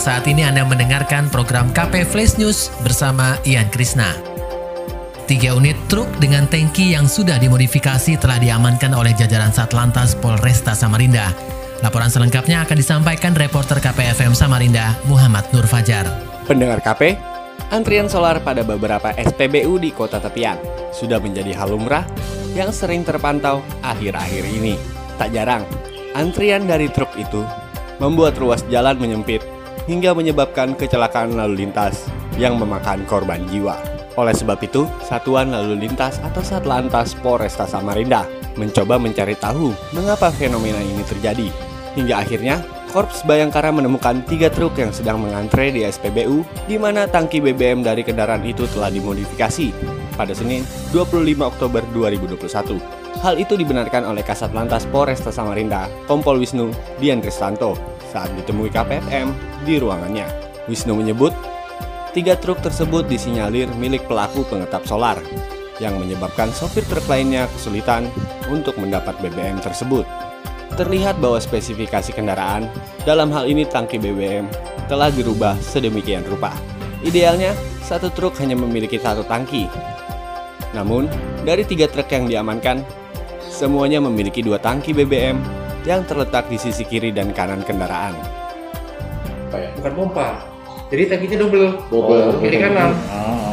saat ini Anda mendengarkan program KP Flash News bersama Ian Krisna. Tiga unit truk dengan tangki yang sudah dimodifikasi telah diamankan oleh jajaran Satlantas Polresta Samarinda. Laporan selengkapnya akan disampaikan reporter KPFM Samarinda, Muhammad Nur Fajar. Pendengar KP, antrian solar pada beberapa SPBU di kota tepian sudah menjadi hal lumrah yang sering terpantau akhir-akhir ini. Tak jarang, antrian dari truk itu membuat ruas jalan menyempit hingga menyebabkan kecelakaan lalu lintas yang memakan korban jiwa. Oleh sebab itu, Satuan Lalu Lintas atau Satlantas Polresta Samarinda mencoba mencari tahu mengapa fenomena ini terjadi. Hingga akhirnya, Korps Bayangkara menemukan tiga truk yang sedang mengantre di SPBU, di mana tangki BBM dari kendaraan itu telah dimodifikasi pada Senin 25 Oktober 2021. Hal itu dibenarkan oleh Kasat Lantas Polresta Samarinda, Kompol Wisnu Dian Kristanto, saat ditemui KPFM di ruangannya. Wisnu menyebut, tiga truk tersebut disinyalir milik pelaku pengetap solar, yang menyebabkan sopir truk lainnya kesulitan untuk mendapat BBM tersebut. Terlihat bahwa spesifikasi kendaraan, dalam hal ini tangki BBM, telah dirubah sedemikian rupa. Idealnya, satu truk hanya memiliki satu tangki. Namun, dari tiga truk yang diamankan, semuanya memiliki dua tangki BBM yang terletak di sisi kiri dan kanan kendaraan. bukan pompa jadi tangkinya double Double. kiri kanan Ah,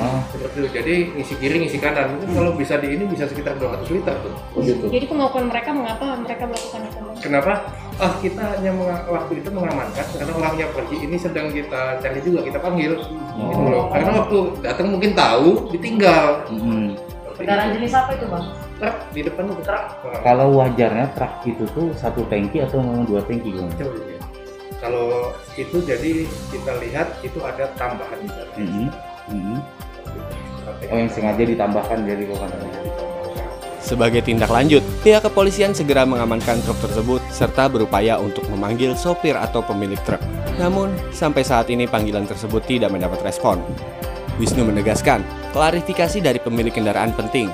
seperti itu jadi ngisi kiri ngisi kanan kalau bisa di ini bisa sekitar 200 liter tuh oh gitu. Jadi kemauan mereka mengapa mereka melakukan itu? kenapa ah kita hanya waktu itu mengamankan karena orangnya pergi ini sedang kita cari juga kita panggil gitu loh. karena waktu datang mungkin tahu ditinggal. Seperti Kendaraan jenis apa itu bang? truk di depan itu truk Kalau wajarnya truk itu tuh satu tangki atau memang dua tangki dilihat. kalau itu jadi kita lihat itu ada tambahan di sana. Mm-mm. Mm-mm. Seperti Oh yang sengaja ditambahkan dari bukan Sebagai tindak lanjut, pihak kepolisian segera mengamankan truk tersebut serta berupaya untuk memanggil sopir atau pemilik truk. Namun, sampai saat ini panggilan tersebut tidak mendapat respon. Wisnu menegaskan, klarifikasi dari pemilik kendaraan penting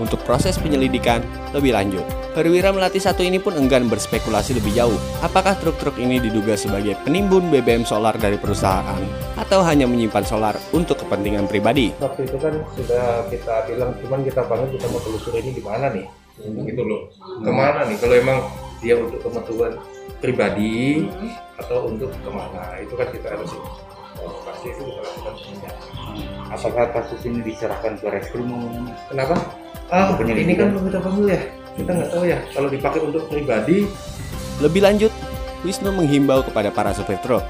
untuk proses penyelidikan lebih lanjut. Perwira Melati satu ini pun enggan berspekulasi lebih jauh. Apakah truk-truk ini diduga sebagai penimbun BBM solar dari perusahaan atau hanya menyimpan solar untuk kepentingan pribadi? waktu itu kan sudah kita bilang cuman kita bangun kita mau telusuri ini di mana nih? Gitu loh. Ke mana nih? Kalau emang dia untuk kebutuhan pribadi atau untuk ke mana? Itu kan kita harus pasti itu kita lakukan penindakan. Apakah kasus ini diserahkan ke reskrim? kenapa? Ah penyelidikan. ini kan belum kita panggil ya kita nggak tahu ya kalau dipakai untuk pribadi Lebih lanjut, Wisnu menghimbau kepada para sopir truk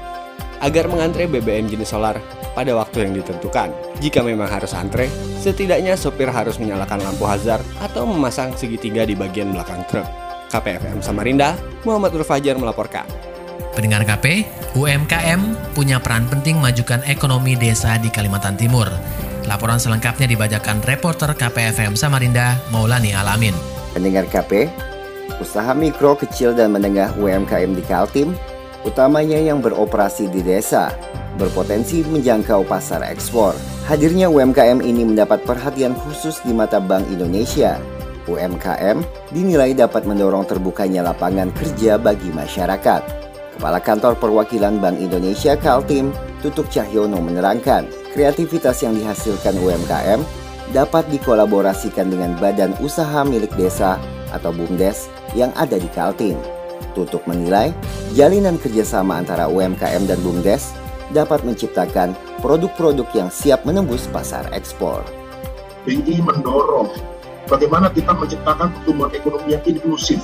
agar mengantre BBM jenis solar pada waktu yang ditentukan. Jika memang harus antre, setidaknya sopir harus menyalakan lampu hazard atau memasang segitiga di bagian belakang truk. KPFM Samarinda, Muhammad Nur Fajar melaporkan. Pendengar KP, UMKM punya peran penting majukan ekonomi desa di Kalimantan Timur. Laporan selengkapnya dibacakan reporter KPFM Samarinda, Maulani Alamin. Pendengar KP, usaha mikro, kecil, dan menengah UMKM di Kaltim, utamanya yang beroperasi di desa, berpotensi menjangkau pasar ekspor. Hadirnya UMKM ini mendapat perhatian khusus di mata Bank Indonesia. UMKM dinilai dapat mendorong terbukanya lapangan kerja bagi masyarakat. Kepala Kantor Perwakilan Bank Indonesia Kaltim, Tutuk Cahyono menerangkan, kreativitas yang dihasilkan UMKM dapat dikolaborasikan dengan badan usaha milik desa atau BUMDes yang ada di Kaltim. Tutuk menilai, jalinan kerjasama antara UMKM dan BUMDes dapat menciptakan produk-produk yang siap menembus pasar ekspor. BI mendorong bagaimana kita menciptakan pertumbuhan ekonomi yang inklusif.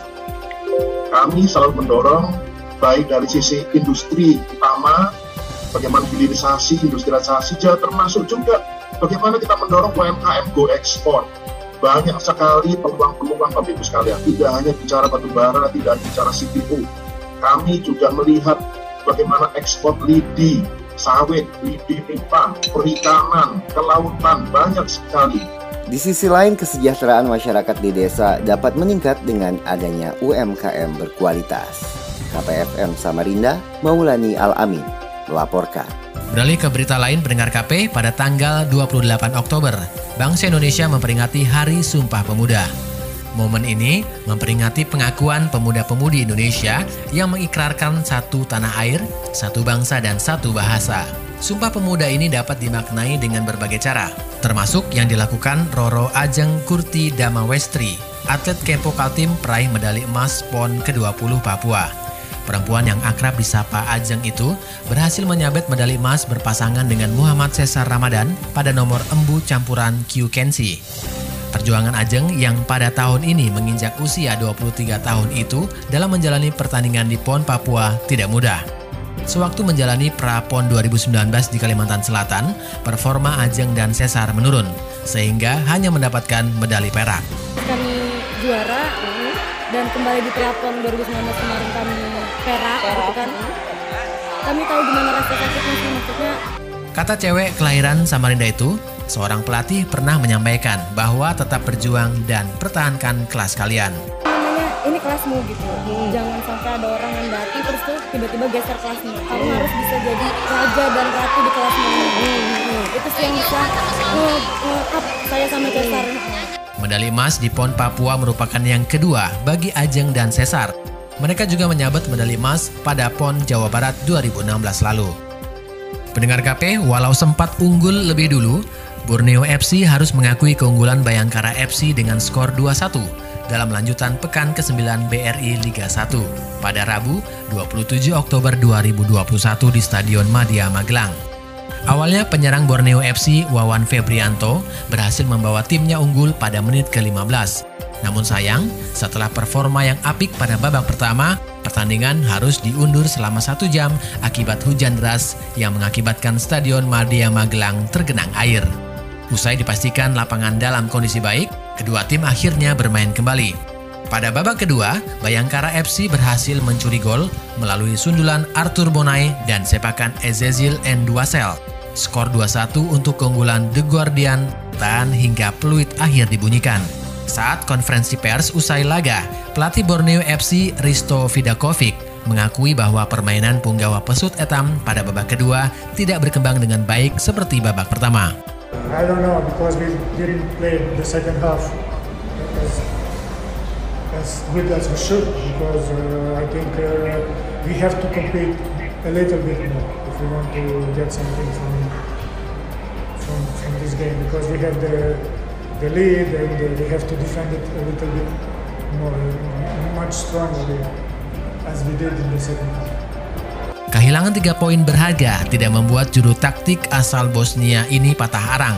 Kami selalu mendorong baik dari sisi industri utama, bagaimana hilirisasi, industrialisasi, termasuk juga bagaimana kita mendorong UMKM go ekspor. Banyak sekali peluang-peluang Bapak Ibu sekalian, tidak hanya bicara batu bara, tidak hanya bicara CPO. Kami juga melihat bagaimana ekspor lidi, sawit, lidi pipa, perikanan, kelautan, banyak sekali. Di sisi lain, kesejahteraan masyarakat di desa dapat meningkat dengan adanya UMKM berkualitas. KPFM Samarinda, Maulani Al-Amin, melaporkan. Beralih ke berita lain pendengar KP, pada tanggal 28 Oktober, Bangsa Indonesia memperingati Hari Sumpah Pemuda. Momen ini memperingati pengakuan pemuda-pemudi Indonesia yang mengikrarkan satu tanah air, satu bangsa, dan satu bahasa. Sumpah pemuda ini dapat dimaknai dengan berbagai cara, termasuk yang dilakukan Roro Ajeng Kurti Damawestri, atlet Kempo Kaltim peraih medali emas PON ke-20 Papua. Perempuan yang akrab disapa Ajeng itu berhasil menyabet medali emas berpasangan dengan Muhammad Cesar Ramadan pada nomor embu campuran Q Kensi. Perjuangan Ajeng yang pada tahun ini menginjak usia 23 tahun itu dalam menjalani pertandingan di PON Papua tidak mudah. Sewaktu menjalani pra-PON 2019 di Kalimantan Selatan, performa Ajeng dan Cesar menurun, sehingga hanya mendapatkan medali perak. Kami juara dan kembali di pra-PON 2019 kemarin kami perak, gitu kan. Kami tahu gimana rasa sakitnya sih maksudnya. Kata cewek kelahiran Samarinda itu, seorang pelatih pernah menyampaikan bahwa tetap berjuang dan pertahankan kelas kalian. namanya ini kelasmu gitu. Jangan sampai ada orang yang datang terus tuh tiba-tiba geser kelasmu. Kamu harus bisa jadi raja dan ratu di kelasmu. Itu sih yang bisa nge- nge-up saya sama Cesar. Medali emas di PON Papua merupakan yang kedua bagi Ajeng dan Cesar. Mereka juga menyabet medali emas pada PON Jawa Barat 2016 lalu. Pendengar KP, walau sempat unggul lebih dulu, Borneo FC harus mengakui keunggulan Bayangkara FC dengan skor 2-1 dalam lanjutan pekan ke-9 BRI Liga 1 pada Rabu 27 Oktober 2021 di Stadion Madia Magelang. Awalnya penyerang Borneo FC Wawan Febrianto berhasil membawa timnya unggul pada menit ke-15. Namun sayang, setelah performa yang apik pada babak pertama, pertandingan harus diundur selama satu jam akibat hujan deras yang mengakibatkan Stadion Madia Magelang tergenang air. Usai dipastikan lapangan dalam kondisi baik, kedua tim akhirnya bermain kembali. Pada babak kedua, Bayangkara FC berhasil mencuri gol melalui sundulan Arthur Bonai dan sepakan Ezezil Enduasel. Skor 2-1 untuk keunggulan The Guardian tahan hingga peluit akhir dibunyikan. Saat konferensi pers usai laga, pelatih Borneo FC Risto Vidakovic mengakui bahwa permainan Punggawa Pesut Etam pada babak kedua tidak berkembang dengan baik seperti babak pertama. I don't know because we didn't play the second half as, as good as we should because uh, I think uh, we have to compete a little bit more if we want to get something from from, from this game because we have the the lead and uh, we have to defend it a little bit more much strongly as we did in the second half. Kehilangan tiga poin berharga tidak membuat juru taktik asal Bosnia ini patah arang.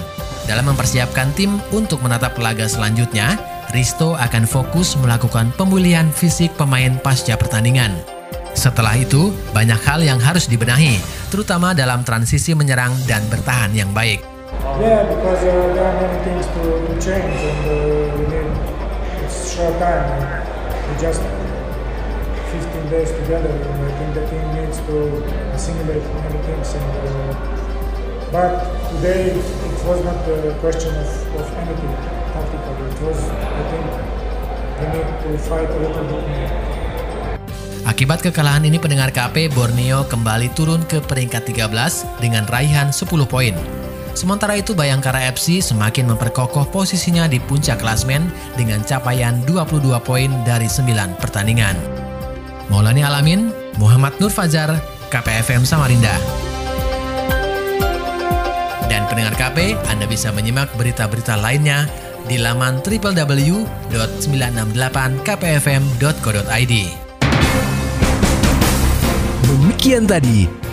Dalam mempersiapkan tim untuk menatap laga selanjutnya, Risto akan fokus melakukan pemulihan fisik pemain pasca pertandingan. Setelah itu, banyak hal yang harus dibenahi, terutama dalam transisi menyerang dan bertahan yang baik. Yeah, because uh, there are many things to, to change and uh, we need it's short time. We just 15 days together and I think the team needs to assimilate many things and uh, but today it was not a question of, of anything tactical. It was I think we need to fight a little bit more. Akibat kekalahan ini pendengar KP Borneo kembali turun ke peringkat 13 dengan raihan 10 poin. Sementara itu Bayangkara FC semakin memperkokoh posisinya di puncak klasmen dengan capaian 22 poin dari 9 pertandingan. Maulani Alamin, Muhammad Nur Fajar, KPFM Samarinda. Dan pendengar KP, Anda bisa menyimak berita-berita lainnya di laman www.968kpfm.co.id. Demikian tadi